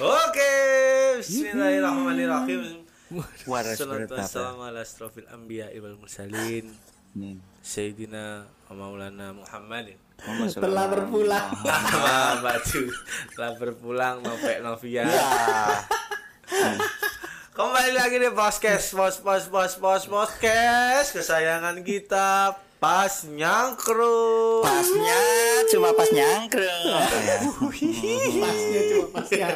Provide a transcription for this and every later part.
Oke, Bismillahirrahmanirrahim. Waras Salatu berapa? wassalamu ala asrofil anbiya wal mursalin Nih. Sayyidina maulana Muhammadin Telah berpulang. Baju Telah berpulang Novek Novia Ya. Kembali lagi di podcast Bos bos bos bos podcast Kesayangan kita Pas nyangkrut Pasnya cuma pas nyangkrut. Pasnya cuma pas ya.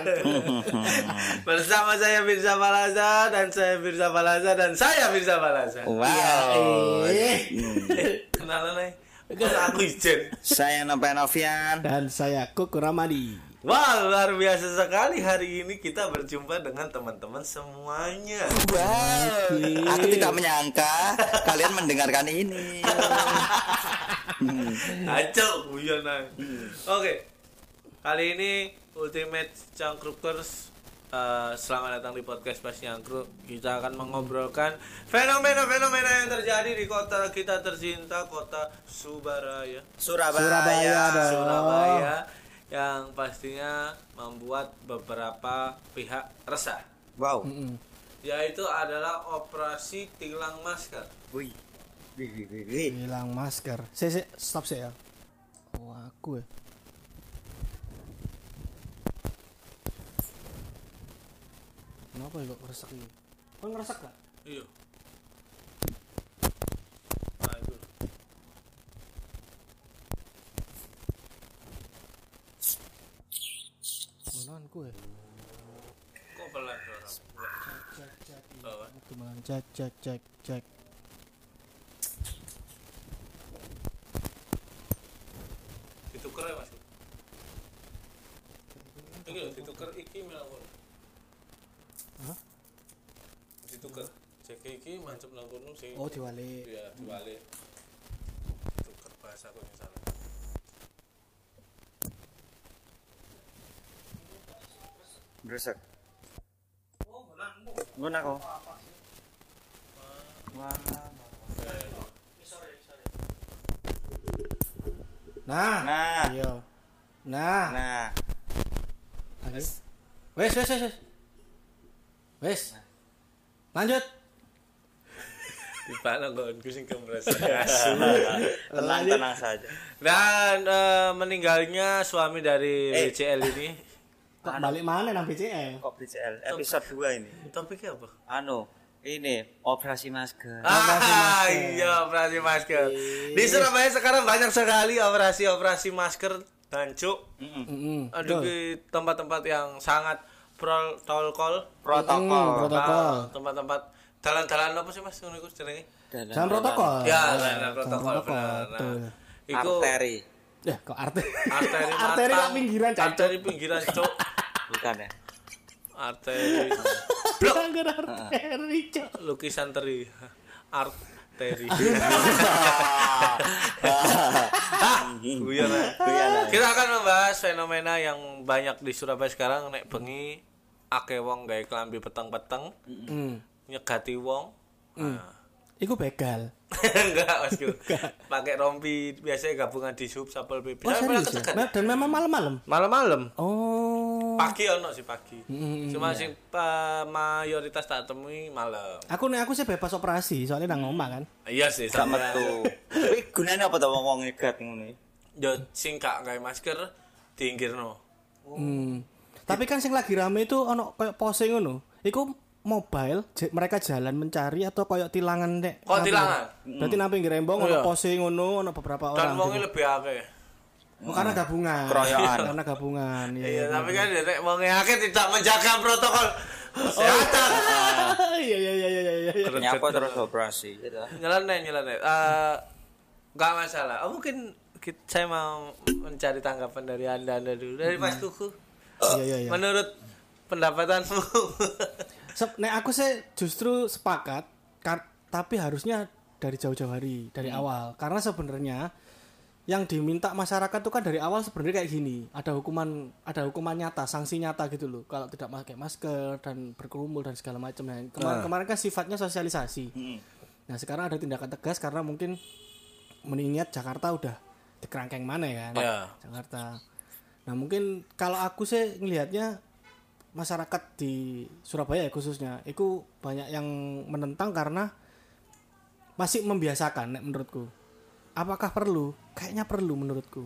Bersama saya Firza Balaza Dan saya Firza Balaza Dan saya Firza Balaza Wow. Eh, Kenalan nih Itu aku izin Saya Nopen Novian. Dan saya Kuku Ramadi. Wah luar biasa sekali hari ini kita berjumpa dengan teman-teman semuanya Wow. Aku tidak menyangka kalian mendengarkan ini. Aco guyon. Oke Kali ini Ultimate Cangkrukers eh, Selamat datang di podcast Pas Nyangkruk Kita akan mengobrolkan Fenomena-fenomena yang terjadi di kota kita tercinta Kota Subaraya Surabaya. Surabaya dong. Surabaya Yang pastinya membuat beberapa pihak resah Wow. Mm-mm. Yaitu adalah operasi tilang masker Wih. Wih, wih, wih, wih. Hilang masker. Saya, saya stop saya. Oh, aku ya. Kenapa kok ngeresak ini? Kok ngeresak gak? Iya Nah itu Mananku ya. Kok pelan suara? Cek cek. Apa? Itu malah cek cek cek cek. Dituker ya mas Ini loh dituker iki melakukan Hah? Dituker Cek iki mancep sing Oh diwali. Iya Tuker bahasa aku yang salah Beresek. Ngono aku. Wah. Nah. Nah. Iya. Nah. Nah, Wes. Wes wes wes. wes. Wes. Lanjut. Di mana gue sing kemres tenang-tenang saja. Dan eh, meninggalnya suami dari Eh. WCL ini Kok balik mana nang BCL? Kok BCL episode 2 ini? Topiknya apa? Anu, ini operasi masker. Ah, iya operasi masker. Di Surabaya sekarang banyak sekali operasi-operasi masker dan cuk. Mm-mm. Heeh. Aduh di tempat-tempat yang sangat protokol. Protokol. protokol. Ah, tempat-tempat dalan-dalan apa sih Mas ngono iku jenenge? Jangan protokol. Ya, jangan protokol benar. Nah, iku Arteri. Ya, kok arteri? arteri Arteri lah pinggiran, Cak. Arteri pinggiran, Cuk. Bukan ya? Arteri Pelanggar arteri, Cok. lukisan teri. Arteri. Guyon. Guyon aja. Kita akan membahas fenomena yang banyak di Surabaya sekarang nek bengi akeh wong gawe klambi peteng-peteng, Hmm. nyegati wong. Nah. Iku begal. Enggak, Mas. Pakai rompi biasanya gabungan di sub sapel PP. Oh, serius ya? Dan memang malam-malam. Malam-malam. Oh. Pagi ono sih pagi. Mm, Cuma sing pa- mayoritas tak temui malam. Aku nih aku sih bebas operasi, soalnya nang omah kan. Iya sih, sama. metu. Tapi gunanya apa tuh wong ngegat ngono? Yo sing gak gawe masker diinggirno. Hmm. Tapi kan sing lagi rame itu ono koyo pose ngono. Iku mobile j- mereka jalan mencari atau koyo tilangan nek. Kok nang tilangan? Berarti nang pinggir rembong Oh, ono iya. pose ngono, ono beberapa Dan orang. wongnya gitu. lebih akeh. Oh, karena gabungan. Keroyokan. karena gabungan. Iya. Iya, tapi kan nek wongnya akeh tidak menjaga protokol kesehatan. Iya iya iya iya iya. iya. Nyapa terus operasi gitu. Nyeleneh, nyeleneh. Eh Gak masalah. Oh, mungkin kita, saya mau mencari tanggapan dari anda, anda dulu dari Mas Kuku. Iya iya iya. Menurut pendapatanmu, Sep- nek aku sih justru sepakat kar- tapi harusnya dari jauh-jauh hari dari awal. Karena sebenarnya yang diminta masyarakat itu kan dari awal sebenarnya kayak gini ada hukuman ada hukuman nyata sanksi nyata gitu loh. Kalau tidak pakai masker dan berkerumun dan segala macam nah, kemarin kemarin kan sifatnya sosialisasi. Mm. nah sekarang ada tindakan tegas karena mungkin mengingat Jakarta udah di kerangkeng mana ya? Kan Ya. Jakarta. Nah mungkin kalau aku sih ngelihatnya masyarakat di Surabaya ya khususnya itu banyak yang menentang karena masih membiasakan nek menurutku. Apakah perlu? Kayaknya perlu menurutku.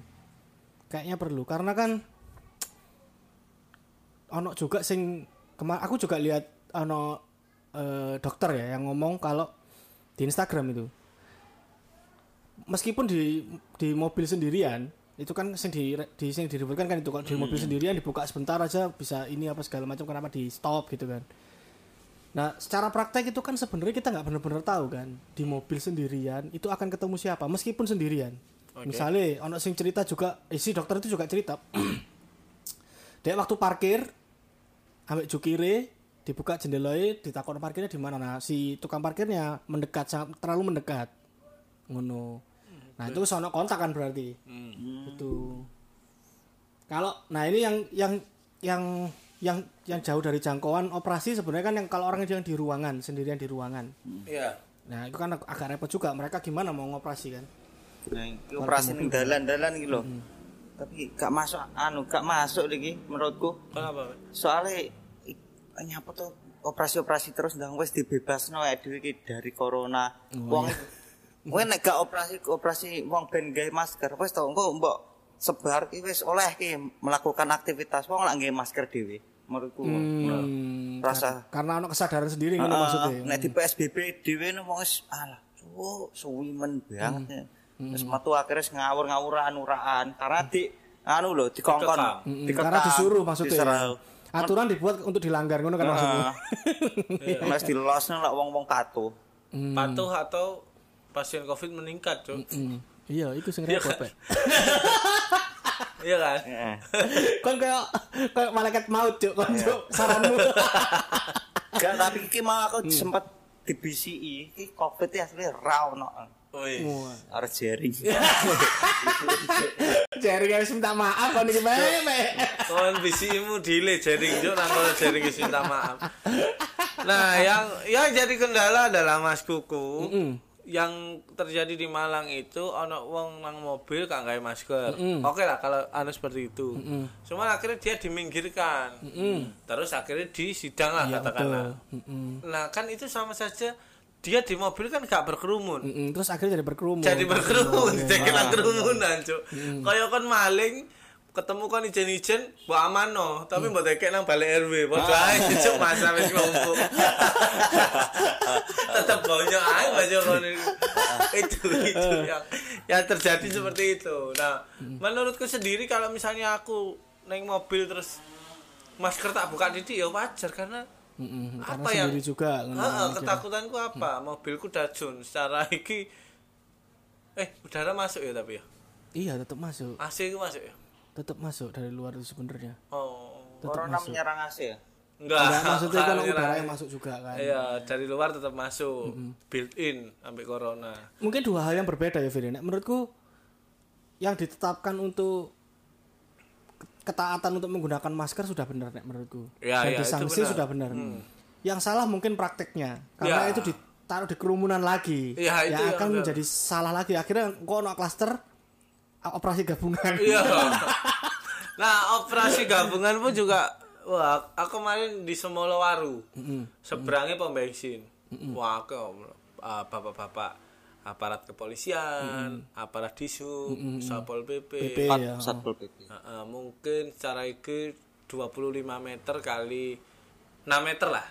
Kayaknya perlu. Karena kan ono juga sing kemar aku juga lihat ono eh, dokter ya yang ngomong kalau di Instagram itu meskipun di di mobil sendirian itu kan sing di di sing diributkan kan itu kalau di mobil sendirian dibuka sebentar aja bisa ini apa segala macam kenapa di stop gitu kan. Nah secara praktek itu kan sebenarnya kita nggak benar-benar tahu kan di mobil sendirian itu akan ketemu siapa meskipun sendirian. Misalnya ono sing cerita juga eh, si dokter itu juga cerita. Dia waktu parkir ambek jukire dibuka jendelanya ditakon parkirnya di mana. Nah si tukang parkirnya mendekat terlalu mendekat. Ngono nah itu sono kontak kan berarti? Itu kalau nah ini yang yang yang yang yang jauh dari jangkauan operasi sebenarnya kan yang kalau orang yang di ruangan sendirian di ruangan. Iya. nah itu kan ag- agak repot juga. Mereka gimana mau ngoperasi kan? Nah, operasi ning dalan-dalan iki lho. Tapi gak masuk anu, gak masuk iki menurutku. Kenapa? Soalnya nyapa tuh operasi-operasi terus ndang wis dibebasno ya dhewe iki dari corona. Wong Wong nek gak operasi operasi wong ben gawe masker wis to engko mbok sebar ki wis oleh ki melakukan aktivitas wong lak gawe masker dhewe. Menurutku. Hmm, Rasa karena ono kesadaran sendiri ngono Ah, maksudnya Nek di PSBB dhewe wong wis alah, suwo suwi men banget. ya. Wis metu akhirnya ngawur-ngawuran uraan karena di anu lho dikongkon, Dikekang. Mm, dikekang, karena disuruh maksudnya diserau. aturan dibuat untuk dilanggar ngono kan maksudnya. Mas dilosno lek wong-wong patuh. Patuh atau pasien Covid meningkat, Cuk. Hmm, iya itu sing Iya repot kan? Pak. Iya kan? Kon kayak kayak malaikat maut cuk kon Iya. cuk saranmu Gak tapi iki mau aku sempat dibisiki iki Covid ya asli ra ono. Wih. Arep jering. Jari harus minta maaf kon iki bae Mek. Kawan bisimu delay jaring Cuk, nang kono jaring minta maaf. Nah, yang yang jadi kendala adalah Mas Kuku. Yang terjadi di Malang itu ono wong nang mobil gak gawe masker. Oke lah kalau anu seperti itu. Cuma akhirnya dia diminggirkan. Terus akhirnya disidang lah katakanlah. Mm-mm. Nah, kan itu sama saja dia di mobil kan gak berkerumun. Mm-mm, terus akhirnya jadi berkerumun jadi berkerumun jadi kerumunan cuk kaya kon maling ketemu kon ijen-ijen mbok amano. Tapi mbok tekek nang balik RW padha ae cuk masa wis kelompok tetap banyak ae baca itu itu yang yang terjadi seperti itu. Nah menurutku sendiri kalau misalnya aku naik mobil terus masker tak buka didik ya wajar karena Mm-mm, karena apa yang juga aja. ketakutanku apa? Mobilku dajun secara iki eh udara masuk ya tapi ya? Iya tetap masuk. AC itu masuk ya tetap masuk dari luar itu sebenarnya. Oh tetap Corona masuk. menyerang AC ya. enggak. Enggak, maksudnya kan udara yang masuk juga kan. Iya dari luar tetap masuk. Built in sampai corona. Mungkin dua hal yang berbeda ya Firly. Nek menurutku yang ditetapkan untuk ketaatan untuk menggunakan masker sudah benar nek menurutku. Ya, dan ya, benar. sudah benar. Yang salah mungkin prakteknya karena Ya. itu ditaruh di kerumunan lagi. Ya, itu yang akan menjadi salah lagi. Akhirnya kok ono klaster a- operasi gabungan. Iya. Nah operasi gabungan pun juga wah aku kemarin di Semolowaru seberangnya pom bensin. Wah aku uh, bapak-bapak aparat kepolisian aparat disu satpol pp, PP ya. Satpol PP. Heeh, mungkin secara iki 25 meter kali 6 meter lah.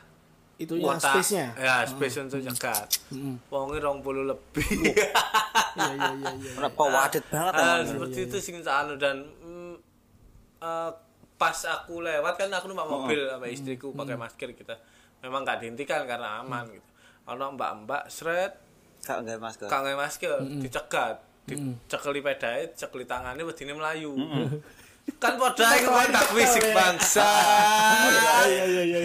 Itu yang Kota- space nya Ya, space untuk nyekat. Wonge 20 lebih. iya iya iya iya. Kenapa wadet banget emang. seperti itu sing anu dan mm, eh, pas aku lewat kan aku numpak mobil sama istriku pakai masker kita. Memang gak dihentikan karena aman gitu. Ono mbak-mbak seret Gak nggak masker. gak nggak masker, dicegat, dicekeli pedae, dicekeli tangannya wedine melayu. Kan padha iku kontak fisik bangsa. iya iya iya.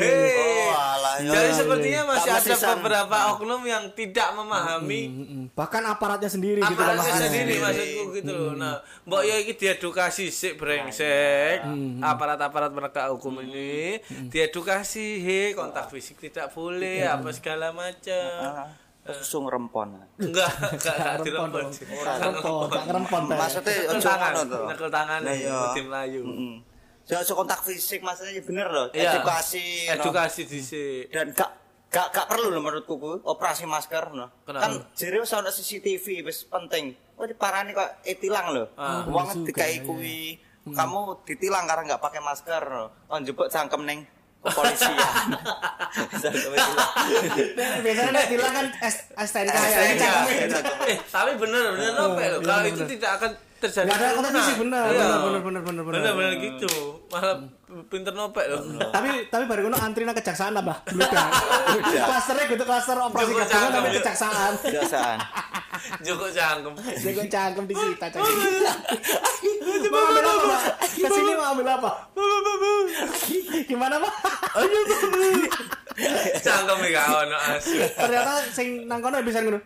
Jadi sepertinya masih ada beberapa oknum yang tidak memahami Mm-mm. bahkan aparatnya sendiri gitu kan aparatnya sendiri maksudku gitu loh. Nah, mbok ya iki diedukasi sik brengsek. Aparat-aparat penegak hukum ini diedukasi, he kontak fisik tidak boleh apa segala macam. Ah, Susung rempon. Enggak, enggak enggak Rempon sih. Rempon, gak ngerempon Pak. Maksudnya ojo tangan, ngono to. nyekel tangan Nah, iya. tim Melayu. Mm-mm. jangan so kontak fisik maksudnya bener loh Iya. edukasi edukasi dhisik dan gak gak gak perlu loh menurutku ku, operasi masker no. Kan jadi wis ono CCTV wis penting oh diparani kok eh tilang loh Ah. uang Bener juga, dikai kuwi kamu ditilang karena nggak pakai masker no. oh jebuk cangkem neng kepolisian. Biasanya bilang kan STNK ya. STNK. cakep. eh tapi bener bener nopek loh iya, kalau itu tidak akan terjadi Nggak ada kompetisi bener, Iya. bener, bener, bener, bener, bener. bener bener gitu malah pinter nopek loh Tapi tapi baru ngono antri nang kejaksaan lah, Mbah. Bludak. Klasternya gitu klaster operasi Joko gabungan tapi ya. kejaksaan. biasaan Joko cangkem Jago cangkem disita cangkem. Mau ambil apa? Ke sini mau ambil apa? Gimana, Pak? cangkem iki gak ono asu Ternyata sing nang kono bisa ngono.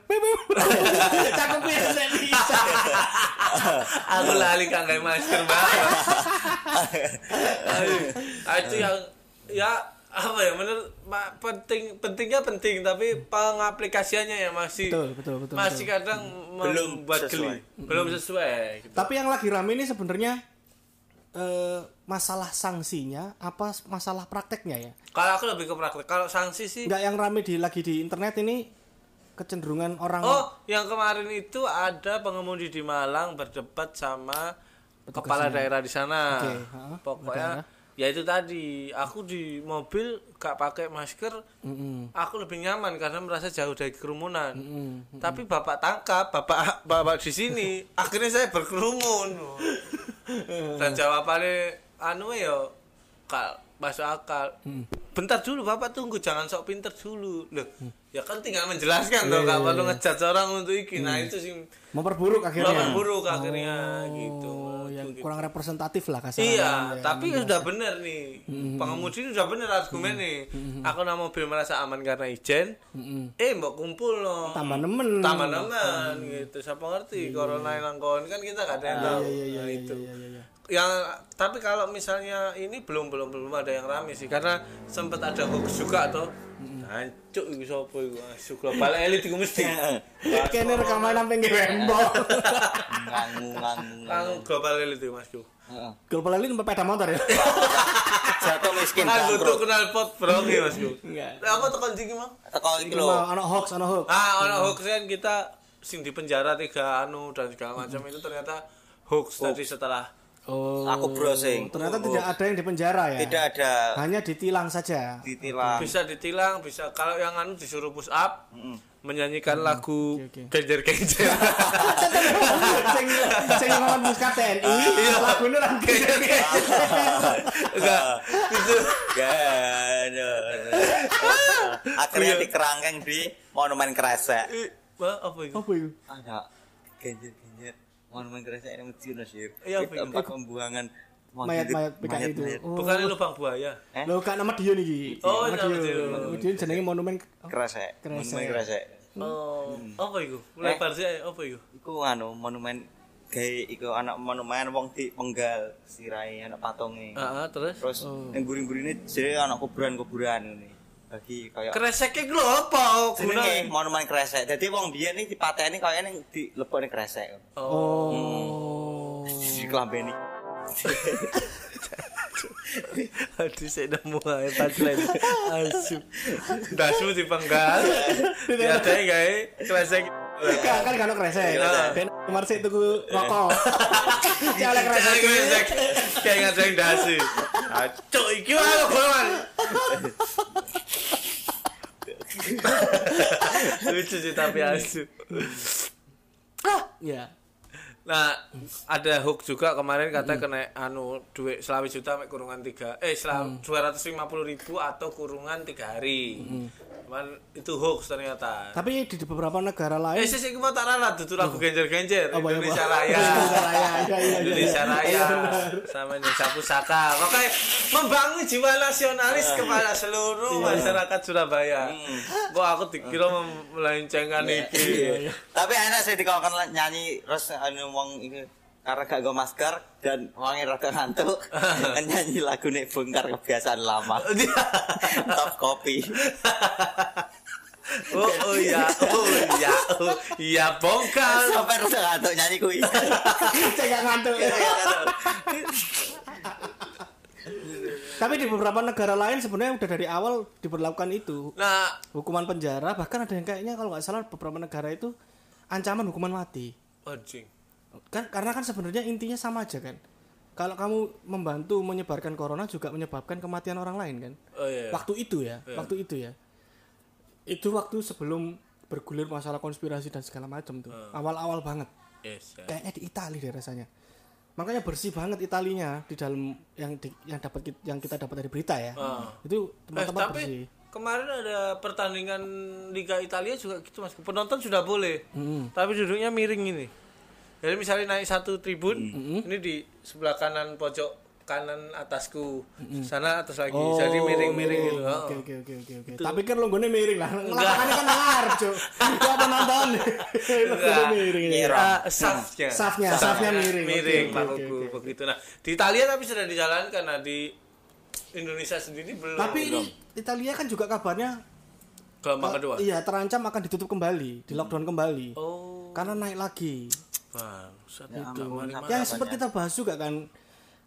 Cangkem kuwi bisa. aku lali kan kayak masker banget Aduh, itu yang ya apa ya menurut ma- penting pentingnya penting tapi pengaplikasiannya ya masih Betul, betul, betul, masih betul. kadang Belum membuat sesuai. geli belum sesuai gitu. Tapi yang lagi rame ini sebenarnya eh, masalah sanksinya apa masalah prakteknya ya? kalau aku lebih ke praktek kalau sanksi sih Enggak yang rame di lagi di internet ini kecenderungan orang oh yang kemarin itu ada pengemudi di Malang berdebat sama kepala daerah di sana Oke, ha, pokoknya ya itu tadi aku di mobil gak pakai masker Mm-mm. aku lebih nyaman karena merasa jauh dari kerumunan. Mm-mm. Tapi bapak tangkap, bapak bapak di sini, akhirnya saya berkerumun. Dan jawabannya anu ya kal masuk akal. Bentar dulu bapak tunggu, jangan sok pinter dulu. Loh, ya kan tinggal menjelaskan toh, gak perlu ngejudge orang untuk iki. Nah itu sih memperburuk akhirnya. buruk akhirnya gitu. Oh, yang Gitu. kurang representatif lah kasarnya. Iya, Ya, tapi sudah benar nih. Pengemudi ini sudah benar argumen nih. Aku nama mobil merasa aman karena ijen. Mm-mm. Eh, mbok kumpul loh. Tambah nemen. Tambah nemen gitu. Siapa ngerti corona yang kan kita gak ada yang tahu. Iya, iya, Nah, iya, itu. iya, iya, iya. Yang tapi kalau misalnya ini belum belum belum ada yang rame sih karena sempat ada hoax juga tuh. Hancuk iku sapa iku? Asu global elit iku mesti. Kene rekaman sampe nge wembok. ngangu ngangu global elit iku Mas. Heeh. Kalau lali numpak sepeda motor ya. jatuh miskin Kan butuh kenal pot bro iki Mas. Enggak. Apa tekan jiki Mang? teko iki lho anak hoax, anak hoax. Ah, ono hoax kan kita sing di penjara tiga anu dan segala macam itu ternyata hoax tadi setelah Oh. Aku browsing. Ternyata tidak ada yang di penjara ya. tidak ada Hanya ditilang saja. ditilang bisa ditilang, bisa kalau yang anu disuruh push up menyanyikan lagu oke, oke. genjer-genjer. sing sing ngomong muska TNI, Iya. lagune lagu Enggak, itu Gak ada. Akhirnya dikerangkeng di monumen kresek. Apa itu? Apa itu? Ada genjer genjer monumen kresek ini mesti nasir. Iya, itu? tempat pembuangan Mayat-mayat PKI itu. Oh. Bukan lubang buaya. Eh? Lo kan nama dia nih. Oh, nama dia. dia. Nama dia jenenge monumen Kresek. monumen kresek. Oh, apa itu? Lebar sih, apa itu? Iku anu monumen gawe iku anak monumen wong di penggal sirai anak patonge. Ah, terus? Terus yang guring-gurine jadi anak kuburan-kuburan ini. Bagi kayak Kreseknya apa? jenenge monumen kresek. Jadi wong biyen iki dipateni kaya ning dilebokne kresek. Oh. Di klambeni. Aduh, saya nemu ae punchline. Asu. Dasu dipenggal. Diadai gawe kresek. Kan kan kalau kresek. Ben kemarin sih tuku rokok. Jalan kresek. Kayak ngadain dasu. Acuk iki wae golongan. Lucu sih tapi asu. Ya. Nah, ada hoax juga kemarin kata kena anu duit selawi juta kurungan tiga eh selawi dua ratus lima puluh ribu atau kurungan tiga hari. Cuman itu hoax ternyata. Tapi di beberapa negara lain Eh, sih sih mau tak ralat tuh lagu genjer-genjer Oh, Indonesia. Raya. Indonesia Raya, iya, iya, iya. Indonesia Raya sama Indonesia Pusaka. Makanya membangun jiwa nasionalis kepada seluruh masyarakat Surabaya. Kok aku dikira melencengkan iki. Tapi enak sih dikongkon nyanyi terus anu wong iki karena gak go masker dan wongnya rada ngantuk nyanyi lagu nek bongkar kebiasaan lama. Top kopi. Oh, oh iya, oh iya, oh iya bongkar. sampai rada ngantuk nyanyi kuwi. Cek gak ngantuk. Tapi di beberapa negara lain sebenarnya udah dari awal diberlakukan itu. Nah, hukuman penjara bahkan ada yang kayaknya kalau nggak salah beberapa negara itu ancaman hukuman mati. Anjing. Kan karena kan sebenarnya intinya sama aja kan kalau kamu membantu menyebarkan corona juga menyebabkan kematian orang lain kan Oh iya. waktu itu ya waktu itu ya itu waktu sebelum bergulir masalah konspirasi dan segala macam tuh awal-awal banget Yes. ya. kayaknya di Italia deh rasanya makanya bersih banget Italinya di dalam yang di- yang dapat yang kita dapat dari berita ya Ah. itu Eh, tempat-tempat tapi bersih kemarin ada pertandingan Liga Italia juga gitu mas. Penonton sudah boleh, Hmm. tapi duduknya miring ini. Jadi misalnya naik satu tribun, ini di sebelah kanan pojok kanan atasku, sana atas lagi. Jadi miring-miring gitu. Oh, Oh. Oke oke oke oke oke. Tapi kan lo gue miring lah. Lapangannya kan ngarep, Cuk. Itu apa nonton? Lo miring. ya. Ah, safnya, Safnya, safnya miring. miring, Kuku, oke, oke. begitu. Nah, di Italia tapi sudah dijalankan, nah di Indonesia sendiri belum. Tapi ini Italia kan juga kabarnya gelombang kedua. iya terancam akan ditutup kembali, di lockdown kembali. Oh, Karena naik lagi. Bangsat. Ya, itu. sama- Yang sempat kita bahas juga kan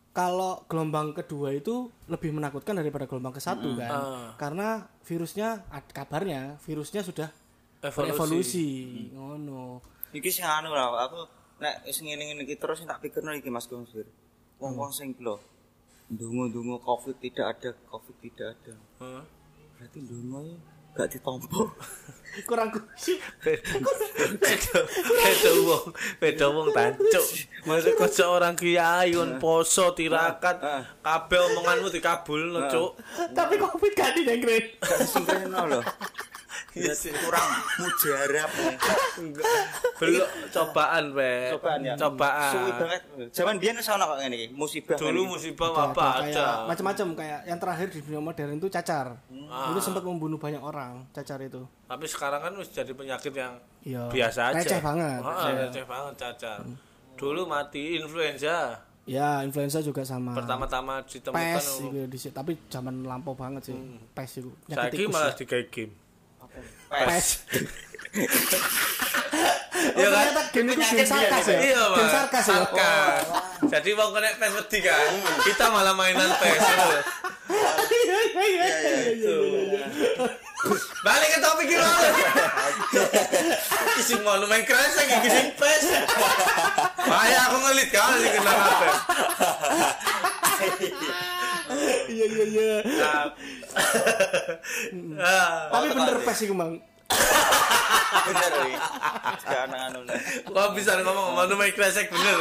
kalau gelombang kedua itu lebih menakutkan daripada gelombang ke satu kan. Ah. Karena virusnya kabarnya virusnya sudah Evolusi. berevolusi. Ngono. Iki sing anu lah, aku nek wis ngene-ngene iki terus tak pikirno iki Mas Gonsir. Wong-wong sing lho ndonga-ndonga Covid tidak ada, Covid tidak ada. Hah? Berarti ndonga ya gak ditompo. Kurang kusi. beda wong beda wong tancuk masa kocok orang kiai on poso tirakat kabeh omonganmu dikabulno cuk Tapi covid gak di dengkret. Gak disempreno lho. Iya sih. Kurang mujarab. Enggak. belum cobaan pe Cobaan ya. cobaan Suwi banget. Zaman biyen wis ana kok ngene iki, musibah. dulu iki. musibah apa ada macam-macam kayak yang terakhir di dunia modern itu cacar Ah. itu sempat membunuh banyak orang cacar itu tapi sekarang kan wis jadi penyakit yang Iya. biasa aja Receh banget. Ah, receh banget cacar dulu mati influenza ya influenza juga sama pertama-tama ditemukan pes itu di situ. tapi zaman lampau banget sih pes itu saya tikus malah ya. digawe game Pes. Iya oh, kan? ternyata game itu game sarkas ya Iya, Pak. game sarkas ya Sarkas. Jadi mau kena PES wedi kan. Kita malah mainan PES. gitu. iya iya iya iya iya Balik ke topik kita. Isi mau main kresek iki sing PES. Bahaya aku ngelit sing kena apa. Iya iya iya Nah. Ah, tapi bener pes itu bang Bener. Gak ana anu. Kok bisa ngomong mau main kresek bener.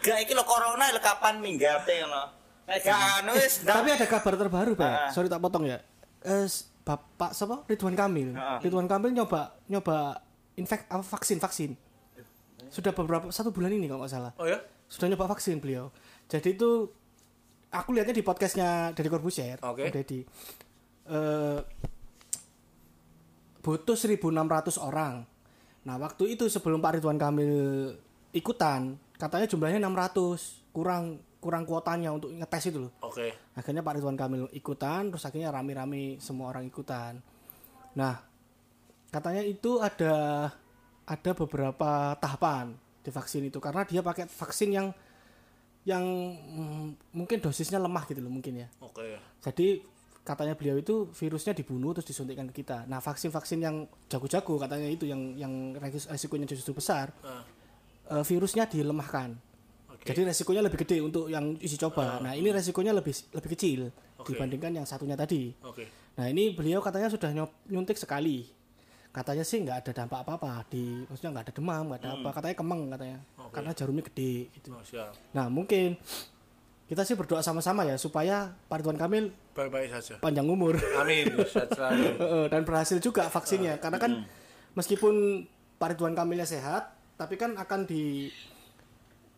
Gak iki lho corona lho kapan minggate ngono. Gak anu wis tapi ada kabar terbaru pak Ah. sorry tak potong ya eh bapak siapa Ridwan Kamil Ah. Ridwan Kamil nyoba nyoba infek apa vaksin vaksin sudah beberapa satu bulan ini kalau nggak salah Oh ya? sudah nyoba vaksin beliau jadi itu aku lihatnya di podcastnya dari Corbusier Oke. Om Deddy eh butuh 1.600 orang nah waktu itu sebelum Pak Ridwan Kamil ikutan katanya jumlahnya 600 kurang kurang kuotanya untuk ngetes itu loh Oke. akhirnya Pak Ridwan Kamil ikutan terus akhirnya rame-rame semua orang ikutan nah katanya itu ada ada beberapa tahapan di vaksin itu karena dia pakai vaksin yang yang mm, mungkin dosisnya lemah gitu loh mungkin ya Oke. jadi katanya beliau itu virusnya dibunuh terus disuntikkan ke kita nah vaksin-vaksin yang jago-jago katanya itu yang yang resik- resikonya justru besar Ah, eh, virusnya dilemahkan Oke. jadi resikonya lebih gede untuk yang uji coba. Nah ini resikonya lebih lebih kecil Oke. dibandingkan yang satunya tadi. Oke. Nah ini beliau katanya sudah nyuntik sekali. Katanya sih nggak ada dampak apa-apa di, maksudnya nggak ada demam, nggak ada apa. Katanya kemeng katanya, Oke. karena jarumnya gede. Gitu. Oh, siap. Nah mungkin kita sih berdoa sama-sama ya supaya Pak Ridwan Kamil Baik-baik saja. panjang umur Amin. Dan berhasil juga vaksinnya. Karena kan meskipun Pak Ridwan Kamilnya sehat, tapi kan akan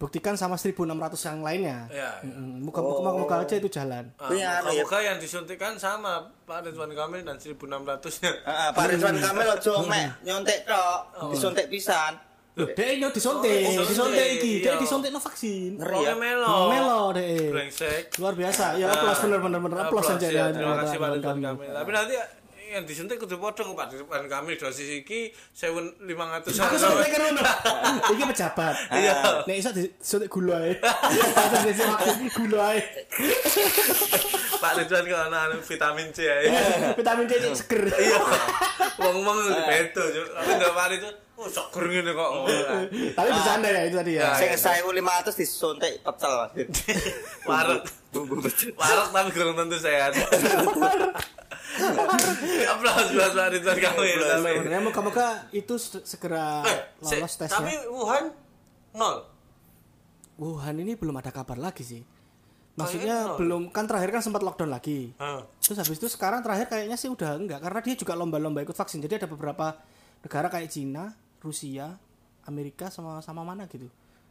dibuktikan sama 1.600 yang lainnya. Ya. ya. Mm, Muka muka muka aja itu jalan. Ah, Iya, ya. Moga-moga yang disuntikan sama Pak Ridwan Kamil dan 1600-nya. Heeh, Pak Ridwan Kamil aja mek nyontek tok, disuntik pisan. Loh, dek ini disuntik, Oh, disuntik iki, iya. dek disuntik no vaksin. Ngeri ya. melo. Melo dek. Brengsek. Luar biasa. Ya applause bener bener bener applause Applause, aja ya. ya. Terima kasih Pak Ridwan. Kamil. Tapi nanti yang disuntik kudu padha kok Pak di depan kami dosis iki 1500 Aku sampe kan ngono. Iki pejabat. Iya. Nek iso disuntik gula ae. Terus disi waktu gula ae. Pak Ridwan kok ana anu vitamin C ae. Vitamin D cek seger. Iya. Wong-wong beto. Tapi ndak Pak Ridwan, oh seger ngene kok. Tapi bercanda ya itu tadi ya. Ya. Sing 1500 disuntik pecel. Warek. Warek tapi kurang tentu sehat. Aplaus buat Pak Ridwan kamu ya. tapi- Sebenarnya moga-moga itu se- segera Eh, lolos tesnya. Tapi Wuhan nol. Wuhan ini belum ada kabar lagi sih. Maksudnya belum kan terakhir kan sempat lockdown lagi. Heeh. Terus habis itu sekarang terakhir kayaknya sih udah enggak karena dia juga lomba-lomba ikut vaksin. Jadi ada beberapa negara kayak Cina, Rusia, Amerika sama sama mana gitu.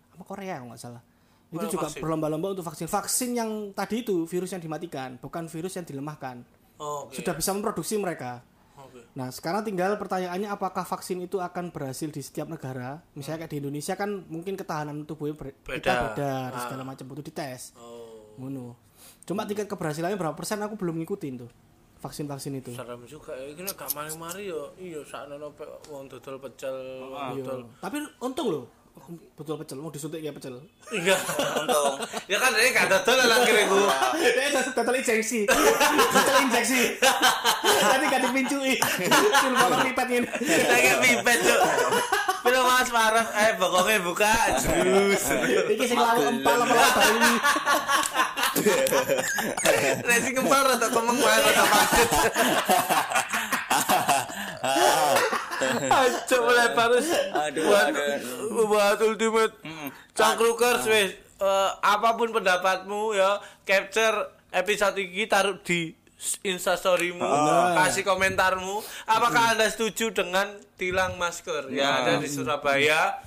Sama Korea kalau nggak salah. Itu juga berlomba-lomba untuk vaksin. Vaksin yang tadi itu virus yang dimatikan, bukan virus yang dilemahkan. Oh, Oke. Sudah bisa memproduksi mereka. Oke. Nah, sekarang tinggal pertanyaannya apakah vaksin itu akan berhasil di setiap negara? Misalnya kayak di Indonesia kan mungkin ketahanan tubuhnya ber- kita Beda. beda dan Ah. segala macam butuh dites. Oh. Ngono. Cuma tingkat keberhasilannya berapa persen aku belum ngikutin tuh. Vaksin-vaksin itu. serem juga ya ini gak mari-mari yo iya sakno pe wong dodol pecel Iya. dodol Tapi untung loh. Betul pecel, mau disuntik ya pecel. iya Untung. ya kan dia gak dodol lah gua Eh, total injeksi. Total injeksi. Tapi gak dipincui. Cuma potong pipet ini. lagi pipet cuk Bila mas marah, eh bokongnya buka, jus. Iki sing lawu empal apa Bali. Racing kempal rata kemeng banget rata paket. Mulai harus Aduh, buat aduh. buat ultimate. Cangkrukers wes Eh, apa pun pendapatmu ya capture episode ini taruh di instastorymu kasih komentarmu. Apakah anda setuju dengan tilang masker yang ada di Surabaya?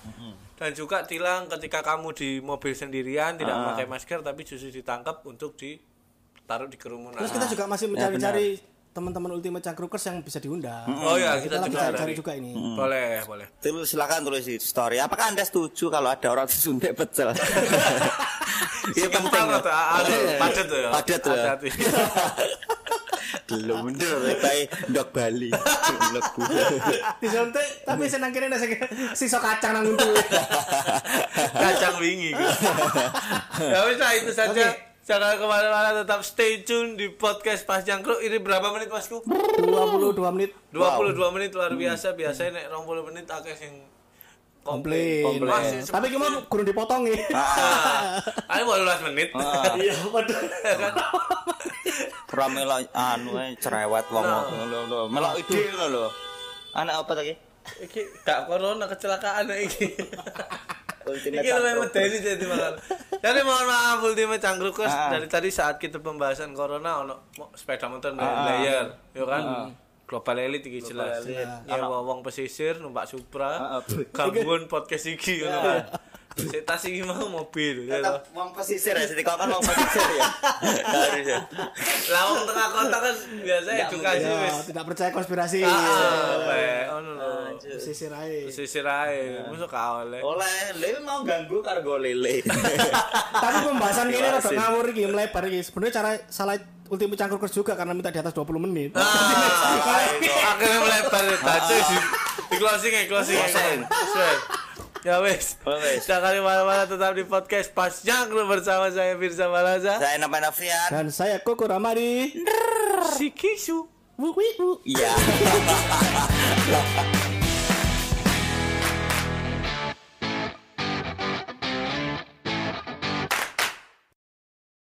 Dan juga tilang ketika kamu di mobil sendirian tidak memakai masker tapi justru ditangkap untuk ditaruh di kerumunan. Terus kita juga masih mencari-cari teman-teman Ultimate Cangkrukers yang bisa diundang. Oh ya, kita lagi juga cari. juga ini. boleh boleh Tulis silakan tulis di story. Apakah Anda setuju kalau ada orang disuntik pecel? Itu penting. Padat tuh ya Padat tuh ya. Belum bener bae ndok Bali. Disuntik tapi senang kene sing sisa kacang nang untu. kacang wingi gitu. ya wis itu saja Oke. Jangan ke mana-mana tetap stay tune di podcast pas jangkruk ini berapa menit masku 22 menit 22 menit luar biasa biasanya nek 20 menit akeh sing komplain. Masih Tapi gimana kurang dipotong ya. Ini 18 menit. Iya, waduh. Ora melok anu ae cerewet wong lho lho. Melok ide lho. Anak apa tadi? Iki gak corona kecelakaan iki. Ultimate Iki lumayan Cangkruk. medeni jadi makan. Jadi mohon maaf Ultimate Cangkrukers Ah. dari tadi saat kita pembahasan corona ono sepeda motor Ah, ah. layer, yo kan. Global Elite iki jelas. Elite. Nyewa wong pesisir numpak Ah, Supra. ah. Gabungan podcast iki ngono kan. Sik tas iki mau mobil ya. Tetap wong pesisir ya, jadi kau kan wong pesisir ya. Harus ya. Lah wong tengah kota kan biasa edukasi Ya, wis. tidak percaya konspirasi. Ah, ah, bae, ono lho. Sisir ae. Pesisir ae, mosok gak oleh. Oleh lele mau ganggu kargo lele. Tapi pembahasan ini rada ngawur iki, melebar iki. Sebenarnya cara salah Ultimate Cangkrukers juga karena minta di atas 20 menit. Ah, akhirnya melebar ya tadi di di closing ya closing ya Closing. Ya wes wes. jangan ke mana-mana tetap di podcast pas jangkrik bersama saya Firza Malaza Saya namanya Novian. Dan saya Koko Ramadi. si Kisu wuh, wuh. Iya.